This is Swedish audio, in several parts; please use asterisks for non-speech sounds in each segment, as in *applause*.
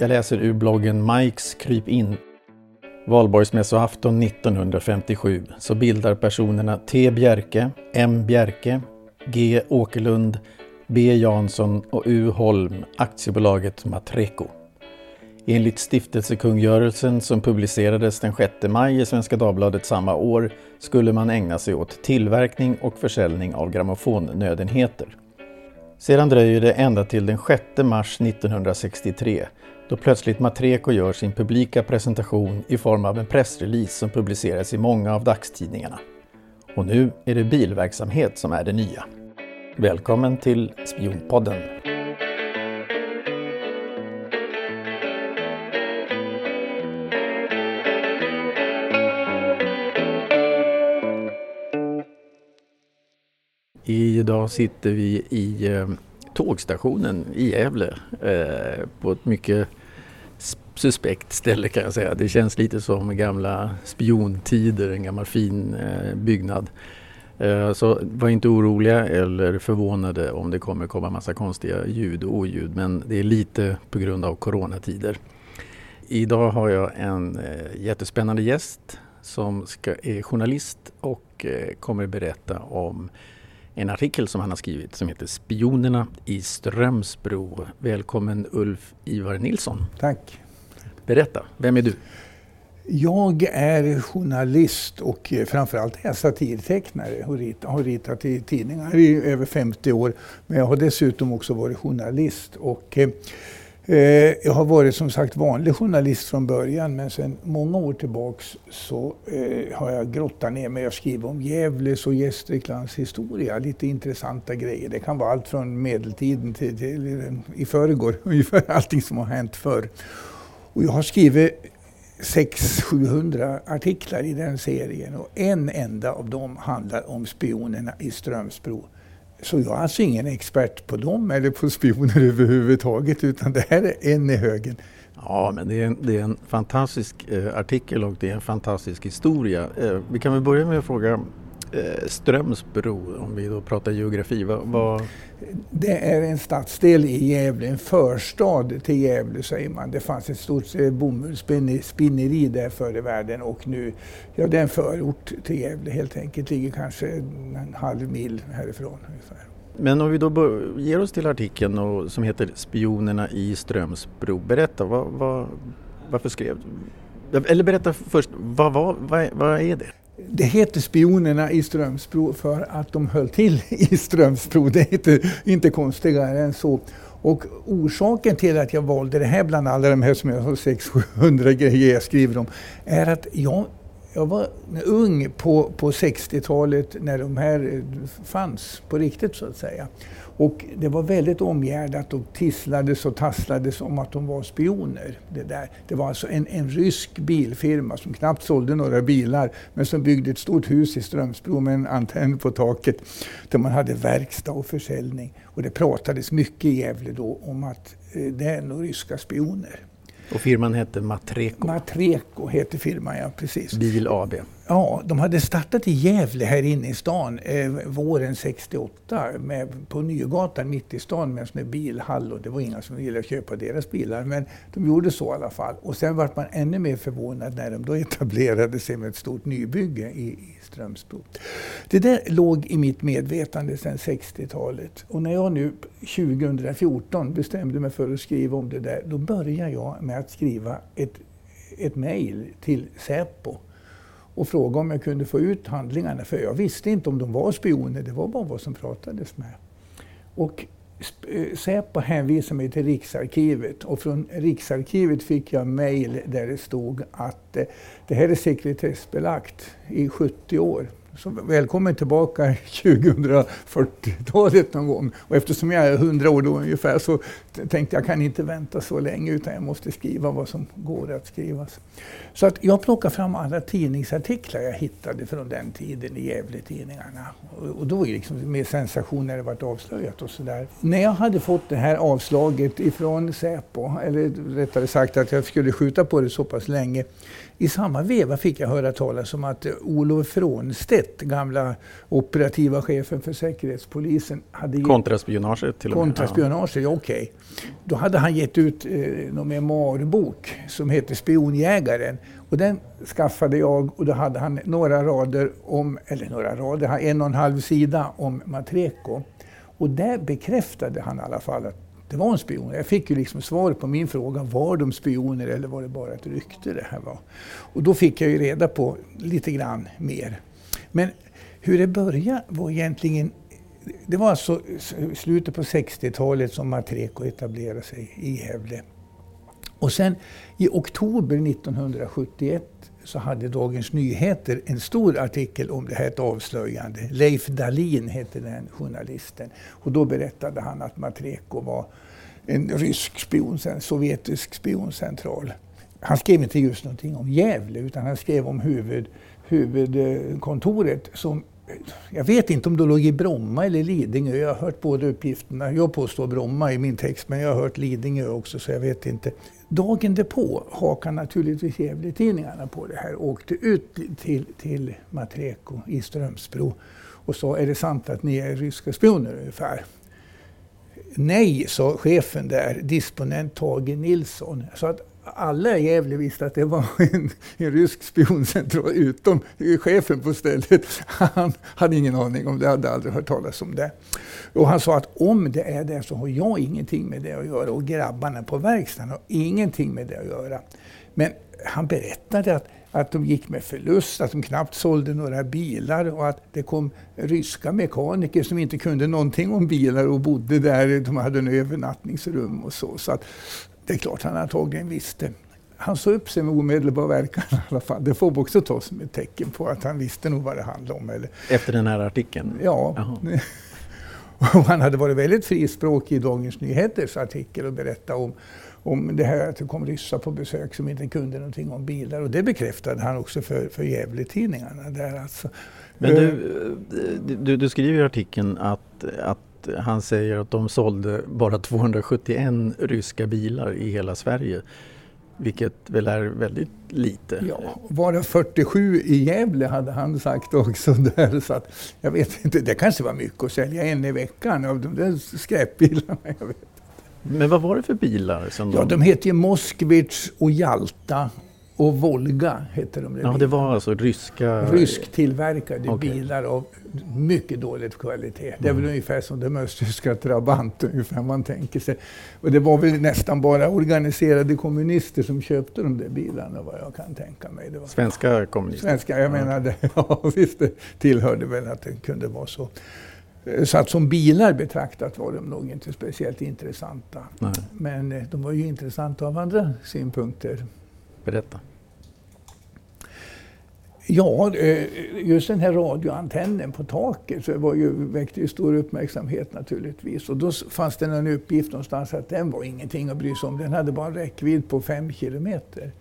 Jag läser ur bloggen Mikes Kryp in. Valborgsmässoafton 1957 så bildar personerna T. Bjerke, M. Bjerke, G. Åkerlund, B. Jansson och U. Holm aktiebolaget Matreco. Enligt stiftelsekungörelsen som publicerades den 6 maj i Svenska Dagbladet samma år skulle man ägna sig åt tillverkning och försäljning av grammofonnödenheter. Sedan dröjer det ända till den 6 mars 1963 då plötsligt Matreko gör sin publika presentation i form av en pressrelease som publiceras i många av dagstidningarna. Och nu är det bilverksamhet som är det nya. Välkommen till Spionpodden! Idag sitter vi i eh, tågstationen i Gävle eh, på ett mycket suspekt ställe kan jag säga. Det känns lite som gamla spiontider, en gammal fin eh, byggnad. Eh, så var inte oroliga eller förvånade om det kommer komma massa konstiga ljud och oljud men det är lite på grund av coronatider. Idag har jag en eh, jättespännande gäst som ska, är journalist och eh, kommer berätta om en artikel som han har skrivit som heter Spionerna i Strömsbro. Välkommen Ulf Ivar Nilsson. Tack. Berätta, vem är du? Jag är journalist och eh, framförallt är jag satirtecknare och har ritat i tidningar i över 50 år. Men jag har dessutom också varit journalist. Och, eh, eh, jag har varit som sagt vanlig journalist från början men sedan många år tillbaks så eh, har jag grottat ner mig och skrivit om Gävles och Gästriklands historia. Lite intressanta grejer. Det kan vara allt från medeltiden till, till eh, i förrgår, *laughs* ungefär allting som har hänt förr. Och jag har skrivit 600-700 artiklar i den serien och en enda av dem handlar om spionerna i Strömsbro. Så jag är alltså ingen expert på dem eller på spioner överhuvudtaget utan det här är en i högen. Ja, men det är en, det är en fantastisk eh, artikel och det är en fantastisk historia. Eh, vi kan väl börja med att fråga Strömsbro, om vi då pratar geografi. Vad. Det är en stadsdel i Gävle, en förstad till Gävle säger man. Det fanns ett stort eh, bomullsspinneri där förr i världen och nu, ja det är en förort till Gävle helt enkelt. Ligger kanske en halv mil härifrån ungefär. Men om vi då ger oss till artikeln och, som heter Spionerna i Strömsbro. Berätta, vad, vad, varför skrev du? Eller berätta först, vad, vad, vad är det? Det heter Spionerna i Strömsbro för att de höll till i Strömsbro. Det är inte, inte konstigare än så. Och orsaken till att jag valde det här bland alla de här som jag har 600-700 grejer jag skriver om är att jag, jag var ung på, på 60-talet när de här eh, fanns på riktigt så att säga. Och det var väldigt omgärdat och tisslades och tasslades om att de var spioner. Det, där. det var alltså en, en rysk bilfirma som knappt sålde några bilar men som byggde ett stort hus i Strömsbro med en antenn på taket där man hade verkstad och försäljning. Och det pratades mycket i Gävle då om att eh, det är nog ryska spioner. Och firman hette Matreco? Matreco heter firman, ja precis. Bil AB? Ja, de hade startat i Gävle här inne i stan eh, våren 68 med, på Nygatan mitt i stan med en sån bilhall och det var inga som ville köpa deras bilar men de gjorde så i alla fall. Och sen var man ännu mer förvånad när de då etablerade sig med ett stort nybygge i, i Strömsbro. Det där låg i mitt medvetande sedan 60-talet och när jag nu 2014 bestämde mig för att skriva om det där då började jag med att skriva ett, ett mejl till Säpo och fråga om jag kunde få ut handlingarna. För jag visste inte om de var spioner, det var bara vad som pratades med. Och Eh, Säpo hänvisade mig till Riksarkivet och från Riksarkivet fick jag mejl där det stod att eh, det här är sekretessbelagt i 70 år. Så välkommen tillbaka 2040-talet *laughs* någon gång. Och eftersom jag är 100 år då ungefär så tänkte jag kan inte vänta så länge utan jag måste skriva vad som går att skrivas. Så att jag plockade fram alla tidningsartiklar jag hittade från den tiden i Gävle-tidningarna. Och då var det liksom mer sensation när det varit avslöjat och sådär. När jag hade fått det här avslaget ifrån Säpo, eller rättare sagt att jag skulle skjuta på det så pass länge. I samma veva fick jag höra talas om att Olof Frånstedt Brett, gamla operativa chefen för Säkerhetspolisen. Hade kontraspionage till och med? Kontraspionage, ja. okej. Okay. Då hade han gett ut eh, någon memoarbok som heter Spionjägaren. Och den skaffade jag och då hade han några rader om, eller några rader, en och en halv sida om Matreko. Och där bekräftade han i alla fall att det var en spion. Jag fick ju liksom svar på min fråga, var de spioner eller var det bara ett rykte det här var? Och då fick jag ju reda på lite grann mer. Men hur det började var egentligen det var alltså slutet på 60-talet som Matreko etablerade sig i Gävle. Och sen i oktober 1971 så hade Dagens Nyheter en stor artikel om det här, ett avslöjande. Leif Dalin hette den journalisten. Och då berättade han att Matreko var en rysk spion, en sovjetisk spioncentral. Han skrev inte just någonting om Gävle utan han skrev om huvud, huvudkontoret som jag vet inte om det låg i Bromma eller Lidingö. Jag har hört båda uppgifterna. Jag påstår Bromma i min text, men jag har hört Lidingö också, så jag vet inte. Dagen därpå hakar naturligtvis Gävletidningarna på det här och åkte ut till, till Matreko i Strömsbro och sa, är det sant att ni är ryska spioner ungefär? Nej, sa chefen där, disponent Tage Nilsson. Så att alla i Gävle visste att det var *laughs* en, en rysk spioncentral, utom chefen på stället. Han hade ingen aning om det, hade aldrig hört talas om det. Och han sa att om det är det så har jag ingenting med det att göra och grabbarna på verkstaden har ingenting med det att göra. Men han berättade att, att de gick med förlust, att de knappt sålde några bilar och att det kom ryska mekaniker som inte kunde någonting om bilar och bodde där. De hade en övernattningsrum och så. så att, det är klart han antagligen visste. Han sa upp sig med omedelbar verkan i alla fall. Det får vi också ta som ett tecken på att han visste nog vad det handlade om. Eller... Efter den här artikeln? Ja. *laughs* och han hade varit väldigt frispråkig i Dagens Nyheters artikel och berättat om, om det här att det kom ryssar på besök som inte kunde någonting om bilar. Och det bekräftade han också för, för Gävle-tidningarna. Där alltså. Men du, eh, du, du skriver i artikeln att, att han säger att de sålde bara 271 ryska bilar i hela Sverige. Vilket väl är väldigt lite. Ja, bara 47 i Gävle hade han sagt också. Där, så att, jag vet inte, det kanske var mycket att sälja en i veckan av de där skräpbilarna. Jag vet. Men vad var det för bilar? Som ja, de, de heter ju Moskvich och Jalta och Volga hette de. Ja, det var alltså ryska... Rysktillverkade okay. bilar av mycket dålig kvalitet. Det är väl mm. ungefär som de östtyska Trabant, *laughs* ungefär man tänker sig. Och det var väl nästan bara organiserade kommunister som köpte de där bilarna, vad jag kan tänka mig. Var svenska kommunister? Svenska, jag ja. menade, *laughs* ja visst, det tillhörde väl att det kunde vara så. Så att som bilar betraktat var de nog inte speciellt intressanta. Nej. Men eh, de var ju intressanta av andra synpunkter. Berätta. Ja, eh, just den här radioantennen på taket så var ju, väckte ju stor uppmärksamhet naturligtvis. Och då fanns det en uppgift någonstans att den var ingenting att bry sig om. Den hade bara en räckvidd på fem kilometer.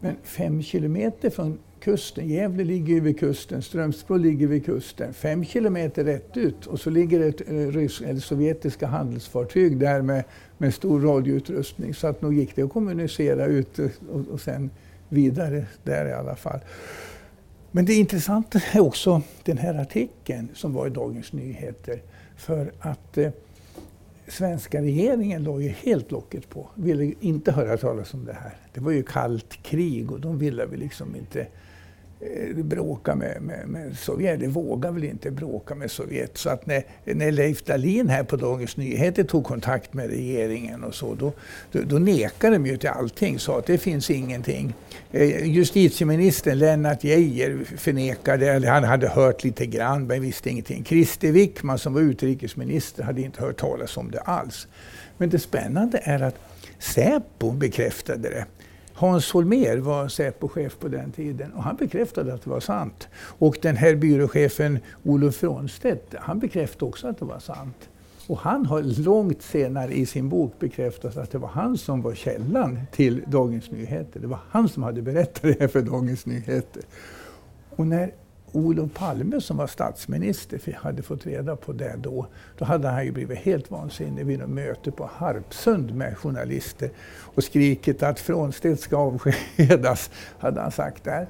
Men fem kilometer från kusten, Gävle ligger ju vid kusten, Strömsbro ligger vid kusten. Fem kilometer rätt ut och så ligger ett eh, rysk, eller sovjetiska handelsfartyg där med, med stor radioutrustning. Så att nog gick det att kommunicera ut och, och sen vidare där i alla fall. Men det intressanta är också den här artikeln som var i Dagens Nyheter. För att eh, svenska regeringen låg ju helt locket på. Ville inte höra talas om det här. Det var ju kallt krig och de ville väl liksom inte Eh, bråka med, med, med Sovjet. De vågar väl inte bråka med Sovjet. Så att när, när Leif Dahlin här på Dagens Nyheter tog kontakt med regeringen och så, då, då, då nekade de ju till allting. Sa att det finns ingenting. Eh, justitieministern Lennart Geijer förnekade, eller han hade hört lite grann men visste ingenting. Christer Wickman som var utrikesminister hade inte hört talas om det alls. Men det spännande är att Säpo bekräftade det. Hans Holmér var Säpo-chef på den tiden och han bekräftade att det var sant. Och den här byråchefen Olof Frånstedt, han bekräftade också att det var sant. Och han har långt senare i sin bok bekräftat att det var han som var källan till Dagens Nyheter. Det var han som hade berättat det här för Dagens Nyheter. Och när Olof Palme som var statsminister hade fått reda på det då. Då hade han ju blivit helt vansinnig vid något möte på Harpsund med journalister och skrikit att Frånstedt ska avskedas, hade han sagt där.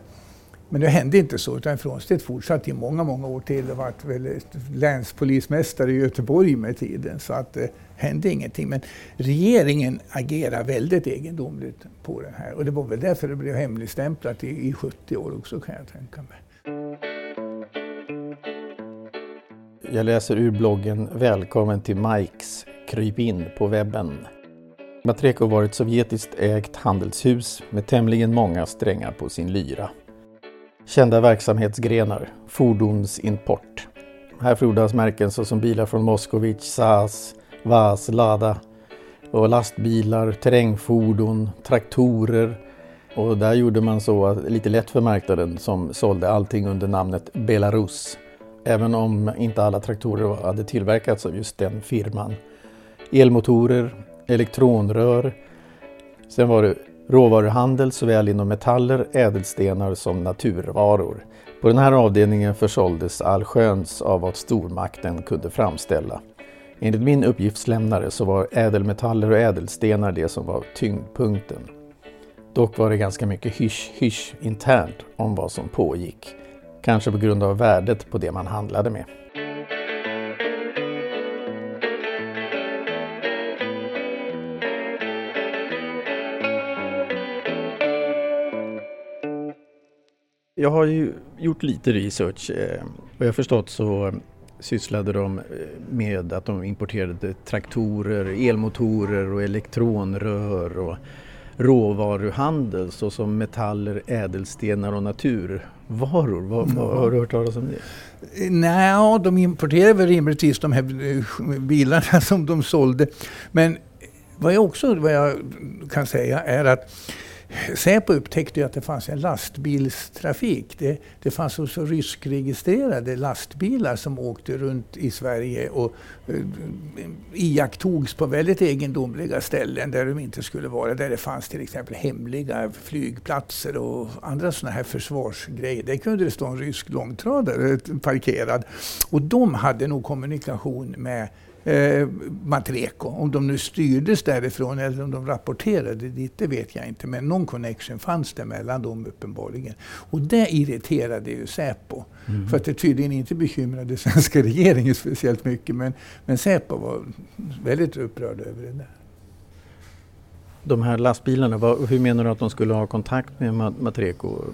Men det hände inte så, utan Frånstedt fortsatte i många, många år till och var väl länspolismästare i Göteborg med tiden. Så att det hände ingenting. Men regeringen agerar väldigt egendomligt på det här. Och det var väl därför det blev hemligstämplat i, i 70 år också kan jag tänka mig. Jag läser ur bloggen Välkommen till Mikes Kryp in på webben. Matreko var ett sovjetiskt ägt handelshus med tämligen många strängar på sin lyra. Kända verksamhetsgrenar, fordonsimport. Här frodas märken såsom bilar från Moskowitz, SAS, VAS, Lada och lastbilar, terrängfordon, traktorer. Och där gjorde man så lite lätt för marknaden som sålde allting under namnet Belarus. Även om inte alla traktorer hade tillverkats av just den firman. Elmotorer, elektronrör. Sen var det råvaruhandel såväl inom metaller, ädelstenar som naturvaror. På den här avdelningen försåldes allsköns av vad stormakten kunde framställa. Enligt min uppgiftslämnare så var ädelmetaller och ädelstenar det som var tyngdpunkten. Dock var det ganska mycket hysch-hysch internt om vad som pågick. Kanske på grund av värdet på det man handlade med. Jag har ju gjort lite research. Eh, Vad jag förstått så sysslade de eh, med att de importerade traktorer, elmotorer och elektronrör och råvaruhandel såsom metaller, ädelstenar och natur varor. Vad, var, har du hört talas om det? Nej, de importerade väl rimligtvis de här eh, bilarna *laughs* som de sålde. Men vad jag också vad jag kan säga är att Säpo upptäckte att det fanns en lastbilstrafik. Det, det fanns också ryskregistrerade lastbilar som åkte runt i Sverige och eh, iakttogs på väldigt egendomliga ställen där de inte skulle vara. Där det fanns till exempel hemliga flygplatser och andra sådana här försvarsgrejer. Där kunde det stå en rysk långtradare parkerad. Och de hade nog kommunikation med eh, Matreko. Om de nu styrdes därifrån eller om de rapporterade dit, det vet jag inte. Men någon connection fanns det mellan dem uppenbarligen. Och det irriterade ju Säpo. Mm. För att det tydligen inte bekymrade *laughs* svenska regeringen speciellt mycket. Men, men Säpo var väldigt upprörd över det där. De här lastbilarna, vad, hur menar du att de skulle ha kontakt med Matreko?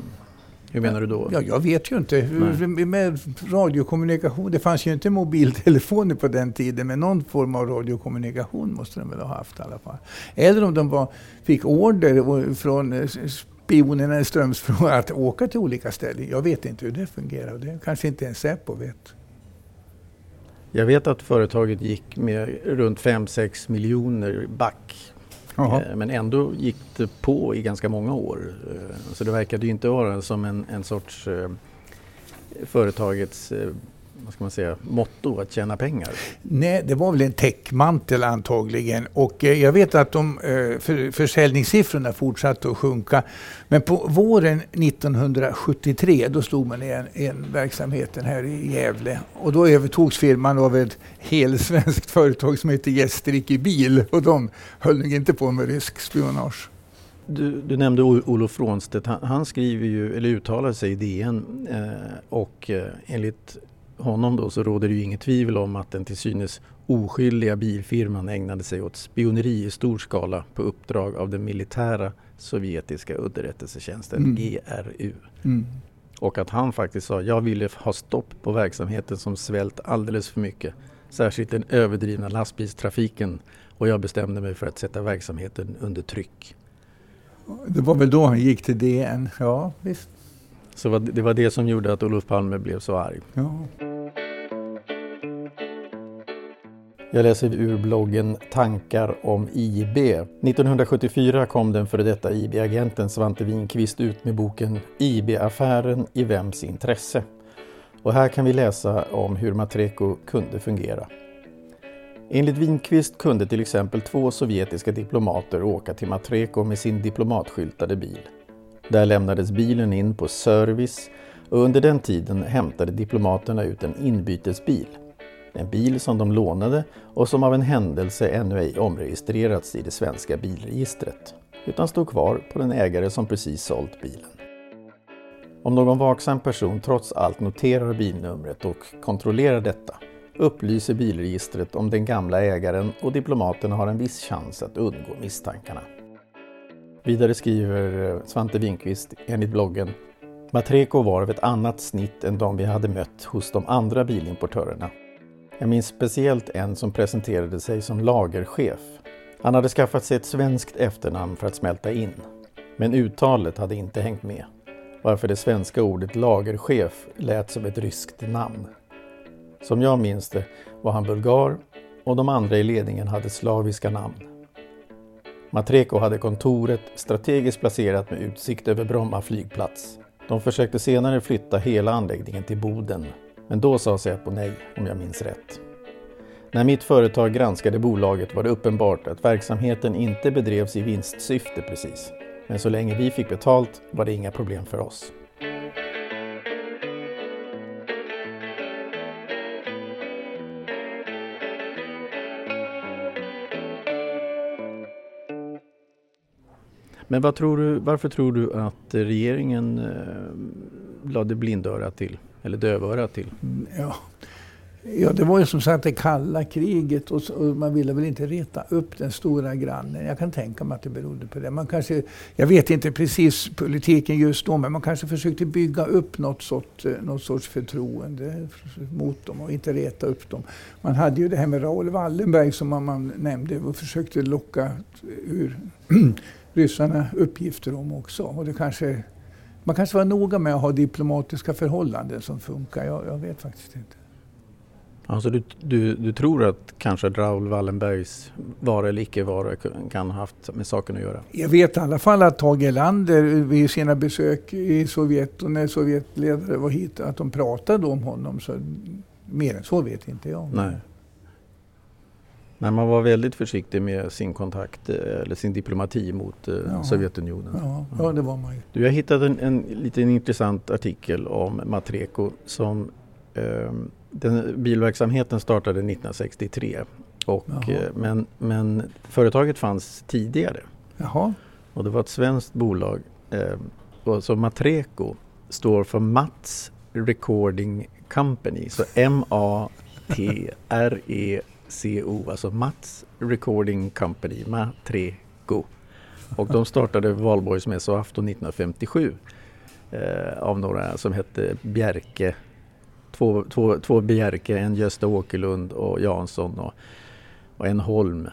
Hur menar du då? Ja, jag vet ju inte. Nej. Med radiokommunikation, det fanns ju inte mobiltelefoner på den tiden, men någon form av radiokommunikation måste de väl ha haft i alla fall. Eller om de var, fick order från eh, spionerna i Strömsbro *laughs* att åka till olika ställen. Jag vet inte hur det fungerar. Det kanske inte ens Säpo vet. Jag vet att företaget gick med runt 5-6 miljoner back Aha. Eh, men ändå gick det på i ganska många år. Eh, så det verkade ju inte vara som en, en sorts eh, företagets vad ska man säga, motto att tjäna pengar? Nej, det var väl en täckmantel antagligen. Och eh, jag vet att de eh, för, försäljningssiffrorna fortsatte att sjunka. Men på våren 1973 då slog man igen en verksamheten här i Gävle. Och då övertogs firman av ett helsvenskt *laughs* företag som heter Gästrike Bil. Och de höll nog inte på med rysk spionage. Du, du, nämnde Olof Frånstedt. Han, han, skriver ju, eller uttalar sig i DN eh, och eh, enligt honom då så råder det ju inget tvivel om att den till synes oskyldiga bilfirman ägnade sig åt spioneri i stor skala på uppdrag av den militära sovjetiska underrättelsetjänsten mm. GRU. Mm. Och att han faktiskt sa jag ville ha stopp på verksamheten som svält alldeles för mycket. Särskilt den överdrivna lastbilstrafiken och jag bestämde mig för att sätta verksamheten under tryck. Det var väl då han gick till DN, ja visst. Så det var det som gjorde att Olof Palme blev så arg. Ja. Jag läser ur bloggen Tankar om IB. 1974 kom den före detta IB-agenten Svante Winqvist ut med boken IB-affären i vems intresse? Och här kan vi läsa om hur Matreko kunde fungera. Enligt Winqvist kunde till exempel två sovjetiska diplomater åka till Matreko med sin diplomatskyltade bil. Där lämnades bilen in på service och under den tiden hämtade diplomaterna ut en inbytesbil. En bil som de lånade och som av en händelse ännu ej omregistrerats i det svenska bilregistret utan stod kvar på den ägare som precis sålt bilen. Om någon vaksam person trots allt noterar bilnumret och kontrollerar detta upplyser bilregistret om den gamla ägaren och diplomaterna har en viss chans att undgå misstankarna. Vidare skriver eh, Svante Winkvist enligt bloggen Matreko var av ett annat snitt än de vi hade mött hos de andra bilimportörerna. Jag minns speciellt en som presenterade sig som lagerchef. Han hade skaffat sig ett svenskt efternamn för att smälta in. Men uttalet hade inte hängt med, varför det svenska ordet lagerchef lät som ett ryskt namn. Som jag minns det var han bulgar och de andra i ledningen hade slaviska namn. Matreko hade kontoret strategiskt placerat med utsikt över Bromma flygplats. De försökte senare flytta hela anläggningen till Boden, men då sa Säpo nej om jag minns rätt. När mitt företag granskade bolaget var det uppenbart att verksamheten inte bedrevs i vinstsyfte precis. Men så länge vi fick betalt var det inga problem för oss. Men vad tror du, varför tror du att regeringen eh, lade blindörat till? Eller dövörat till? Ja. ja, det var ju som sagt det kalla kriget och, så, och, man ville väl inte reta upp den stora grannen. Jag kan tänka mig att det berodde på det. Man kanske, jag vet inte precis politiken just då, men man kanske försökte bygga upp något, sort, något sorts förtroende mot dem och inte reta upp dem. Man hade ju det här med Raoul Wallenberg som man, man nämnde och försökte locka ur *clears throat* ryssarna uppgifter om också. Och det kanske, man kanske var noga med att ha diplomatiska förhållanden som funkar. Jag, jag vet faktiskt inte. Alltså du, du, du tror att kanske Raoul Wallenbergs vara eller icke vara kan ha haft med saken att göra? Jag vet i alla fall att Tage Erlander vid sina besök i Sovjet och när Sovjetledare var hit, att de pratade om honom. Så mer än så vet inte jag. Nej. Men man var väldigt försiktig med sin kontakt eh, eller sin diplomati mot eh, ja. Sovjetunionen. Ja, ja, det var man ju. Du, jag hittade en, en liten intressant artikel om Matreko som eh, den, bilverksamheten startade 1963. Och, eh, men, men företaget fanns tidigare. Jaha. Och det var ett svenskt bolag. Eh, och så Matreko står för Mats Recording Company. Så M-A-T-R-E CO, alltså Mats Recording Company, Matreco. Och de startade valborgsmässoafton 1957 eh, av några som hette Bjerke. Två, två, två Bjerke, en Gösta Åkerlund och Jansson och, och en Holm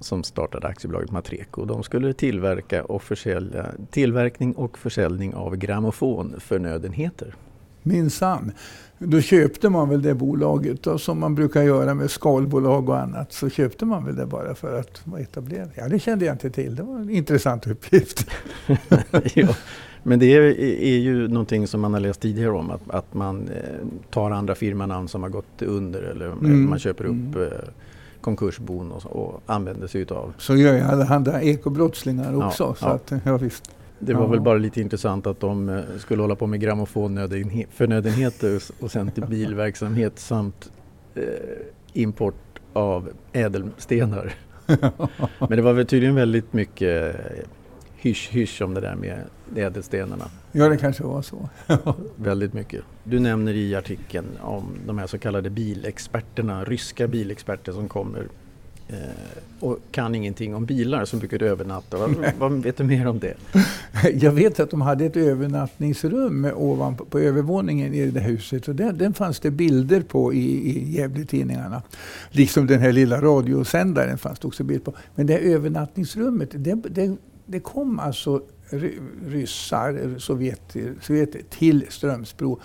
som startade aktiebolaget Matreco. De skulle tillverka och försälja, tillverkning och försäljning av grammofonförnödenheter. Minsann. Då köpte man väl det bolaget då, som man brukar göra med skalbolag och annat. Så köpte man väl det bara för att vara etablerad. Ja, det kände jag inte till. Det var en intressant uppgift. *laughs* ja, men det är, är, ju någonting som man har läst tidigare om. Att, att man eh, tar andra firmanamn som har gått under eller mm. man köper upp mm. eh, konkursbon och, och använder sig utav. Så gör ju allehanda ekobrottslingar också. Ja, så ja. Att, ja, visst. Det var ja. väl bara lite intressant att de eh, skulle hålla på med grammofonnördenheter och sen till bilverksamhet samt eh, import av ädelstenar. *laughs* Men det var väl tydligen väldigt mycket hysch-hysch om det där med ädelstenarna. Ja, det kanske var så. *laughs* väldigt mycket. Du nämner i artikeln om de här så kallade bilexperterna, ryska bilexperter som kommer Eh, och kan ingenting om bilar som brukar övernatta. Vad, vad, vet du mer om det? *laughs* Jag vet att de hade ett övernattningsrum ovanpå på övervåningen i det huset. Och den, den fanns det bilder på i, i Gävletidningarna. Liksom den här lilla radiosändaren fanns det också bild på. Men det här övernattningsrummet, det, det, det kom alltså ryssar, sovjeter, sovjeter till Strömsbro.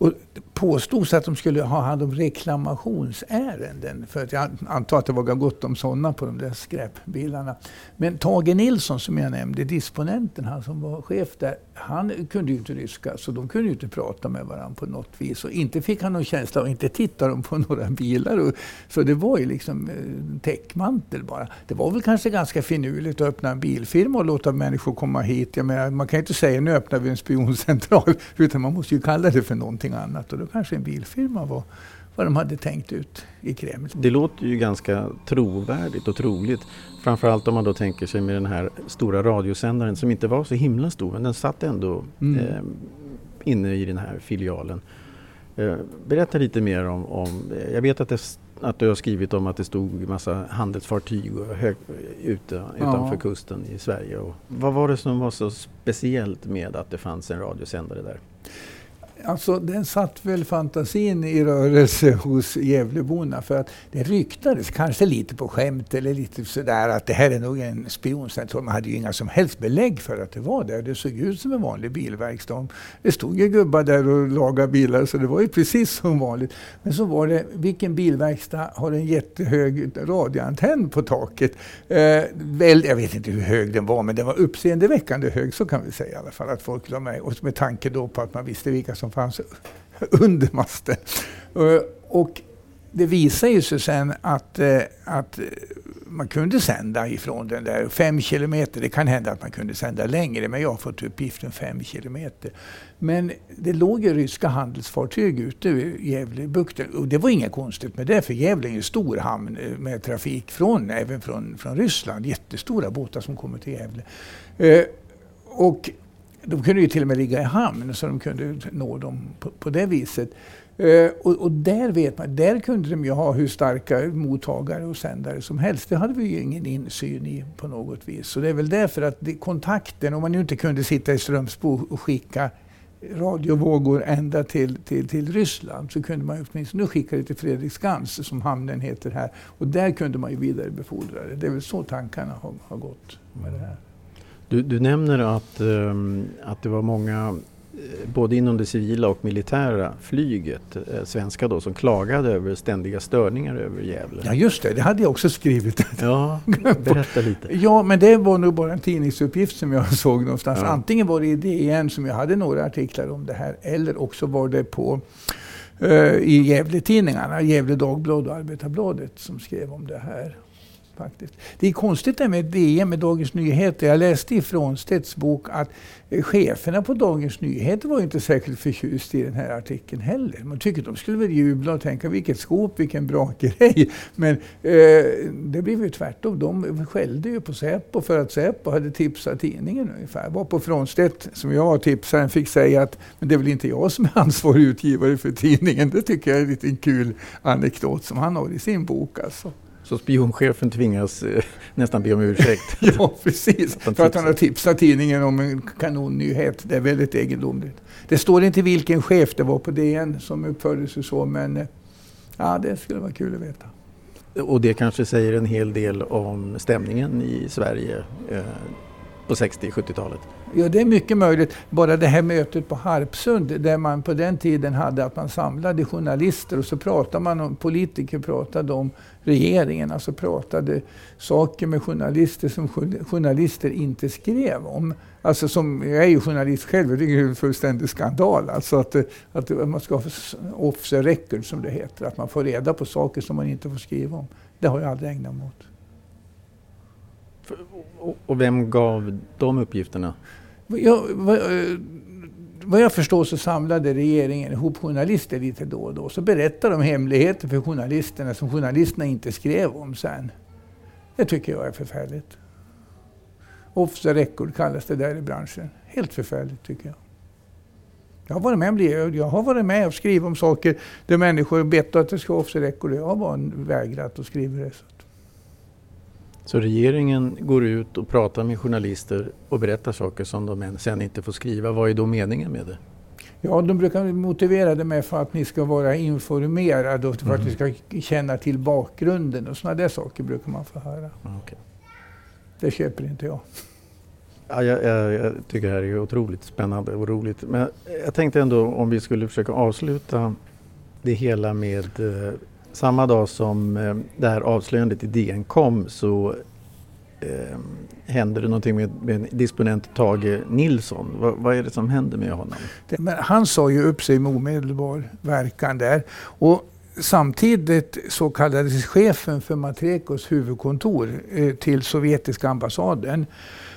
Och påstods att de skulle ha hand om reklamationsärenden. För att jag antar att det var gott om sådana på de där skräpbilarna. Men Tage Nilsson som jag nämnde, disponenten, han som var chef där, han kunde ju inte ryska. Så de kunde ju inte prata med varandra på något vis. Och inte fick han någon känsla och inte tittade de på *laughs* några bilar. Och, så det var ju liksom eh, täckmantel bara. Det var väl kanske ganska finurligt att öppna en bilfirma och låta människor komma hit. Jag menar, man kan ju inte säga nu öppnar vi en spioncentral. *laughs* Utan man måste ju kalla det för någonting annat. Och då kanske en bilfirma var vad de hade tänkt ut i Kreml. Det låter ju ganska trovärdigt och troligt. Framförallt om man då tänker sig med den här stora radiosändaren som inte var så himla stor men den satt ändå mm. eh, inne i den här filialen. Eh, berätta lite mer om, om jag vet att, det, att du har skrivit om att det stod massa handelsfartyg och hög, ute, utanför ja. kusten i Sverige. Och vad var det som var så speciellt med att det fanns en radiosändare där? Alltså den satt väl fantasin i rörelse hos Gävleborna för att det ryktades, kanske lite på skämt eller lite sådär, att det här är nog en spioncentral. Man hade ju inga som helst belägg för att det var det. Det såg ut som en vanlig bilverkstad. Det stod ju gubbar där och lagade bilar så det var ju precis som vanligt. Men så var det, vilken bilverkstad har en jättehög radioantenn på taket? Eh, väl, jag vet inte hur hög den var men den var uppseendeväckande hög så kan vi säga i alla fall att folk la med. Och med tanke då på att man visste vilka som som fanns *laughs* under masten. Eh, och det visade sig sen att, eh, att eh, man kunde sända ifrån den där fem kilometer. Det kan hända att man kunde sända längre, men jag har fått uppgiften fem kilometer. Men det låg ju ryska handelsfartyg ute i Gävlebukten och det var inget konstigt med det, för Gävle är en stor hamn med trafik från, även från, från Ryssland. Jättestora båtar som kommer till Gävle. och de kunde ju till och med ligga i hamn så de kunde nå dem på, på det viset. Uh, och, och, där vet man, där kunde de ju ha hur starka mottagare och sändare som helst. Det hade vi ju ingen insyn i på något vis. Så det är väl därför att det, kontakten, om man nu inte kunde sitta i Strömsbo och skicka radiovågor ända till, till, till Ryssland så kunde man åtminstone skicka det till Fredriksskans som hamnen heter här. Och där kunde man ju vidarebefordra det. Det är väl så tankarna har, har gått med det här. Du, du nämner att, um, att det var många eh, både inom det civila och militära flyget, eh, svenska då, som klagade över ständiga störningar över Gävle. Ja just det, det hade jag också skrivit. *laughs* Ja, berätta lite. ja, men det var nog bara en tidningsuppgift som jag *laughs* såg någonstans. Ja. Antingen var det i DN som jag hade några artiklar om det här, eller också var det på uh, i Gävle-tidningarna, Gävle Dagblad och Arbetarbladet som skrev om det här faktiskt. Det är konstigt det med DN, med Dagens Nyheter. Jag läste i Frånstedts bok att eh, cheferna på Dagens Nyheter var inte särskilt förtjusta i den här artikeln heller. Man tycker de skulle väl jubla och tänka vilket skåp, vilken bra *laughs* grej. Men eh, det blev ju tvärtom. De skällde ju på Säpo för att Säpo hade tipsat tidningen ungefär. Var på Frånstedt, som jag var tipsaren, fick säga att men det är väl inte jag som är ansvarig utgivare för tidningen. Det tycker jag är en liten kul anekdot som han har i sin bok. Alltså. Så spionchefen tvingas eh, nästan be om ursäkt? *laughs* ja, precis. Att för att han har tipsat tidningen om en kanonnyhet. Det är väldigt egendomligt. Det står inte vilken chef det var på DN som uppförde sig så, men eh, ja, det skulle vara kul att veta. Och det kanske säger en hel del om stämningen i Sverige eh, på 60-70-talet? Ja, det är mycket möjligt. Bara det här mötet på Harpsund där man på den tiden hade att man samlade journalister och så pratade man om, politiker pratade om regeringen, alltså pratade saker med journalister som journalister inte skrev om. Alltså som, jag är ju journalist själv, det är ju en fullständig skandal. Alltså att, att man ska ha off the record som det heter, att man får reda på saker som man inte får skriva om. Det har jag aldrig ägnat mig åt. Och vem gav de uppgifterna? Jag, vad, eh, vad jag förstår så samlade regeringen ihop journalister lite då och då. Så berättade de hemligheter för journalisterna som journalisterna inte skrev om sen. Det tycker jag är förfärligt. Off the record kallas det där i branschen. Helt förfärligt tycker jag. Jag har varit med, jag har varit med och skrivit om saker där människor bett att det ska off the record. Jag har bara vägrat att skriva det. Så regeringen går ut och pratar med journalister och berättar saker som de sen inte får skriva. Vad är då meningen med det? Ja, de brukar motivera det med för att ni ska vara informerade och för mm. att ni ska känna till bakgrunden och sådana där saker brukar man få höra. Okay. Det köper inte jag. Ja, jag, jag, jag, tycker det här är otroligt spännande och roligt. Men jag tänkte ändå om vi skulle försöka avsluta det hela med eh, samma dag som eh, det här avslöjandet i DN kom så eh, händer det någonting med, med disponent Tage Nilsson. Va, vad är det som händer med honom? Det, men han sa ju upp sig med omedelbar verkan där. Och samtidigt så kallades chefen för Matrekos huvudkontor eh, till sovjetiska ambassaden.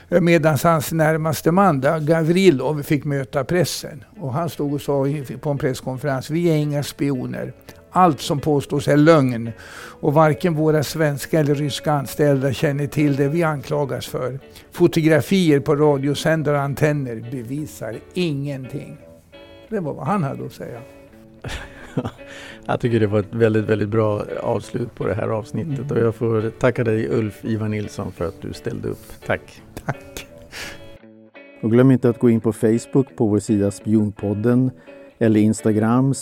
Eh, medan hans närmaste man, Gavrilov, fick möta pressen. Och han stod och sa på en presskonferens, vi är inga spioner. Allt som påstås är lögn och varken våra svenska eller ryska anställda känner till det vi anklagas för. Fotografier på radiosändare och antenner bevisar ingenting. Det var vad han hade att säga. *laughs* jag tycker det var ett väldigt, väldigt bra avslut på det här avsnittet mm. och jag får tacka dig Ulf Ivar Nilsson för att du ställde upp. Tack! Tack! Och glöm inte att gå in på Facebook på vår sida Spionpodden eller Instagram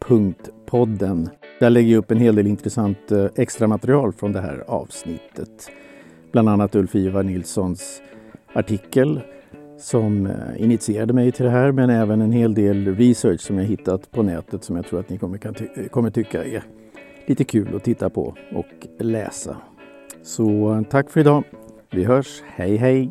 Punktpodden. Där lägger jag upp en hel del intressant eh, extra material från det här avsnittet. Bland annat Ulf Ivar Nilssons artikel som eh, initierade mig till det här men även en hel del research som jag hittat på nätet som jag tror att ni kommer, kan ty eh, kommer tycka är lite kul att titta på och läsa. Så tack för idag. Vi hörs. Hej hej!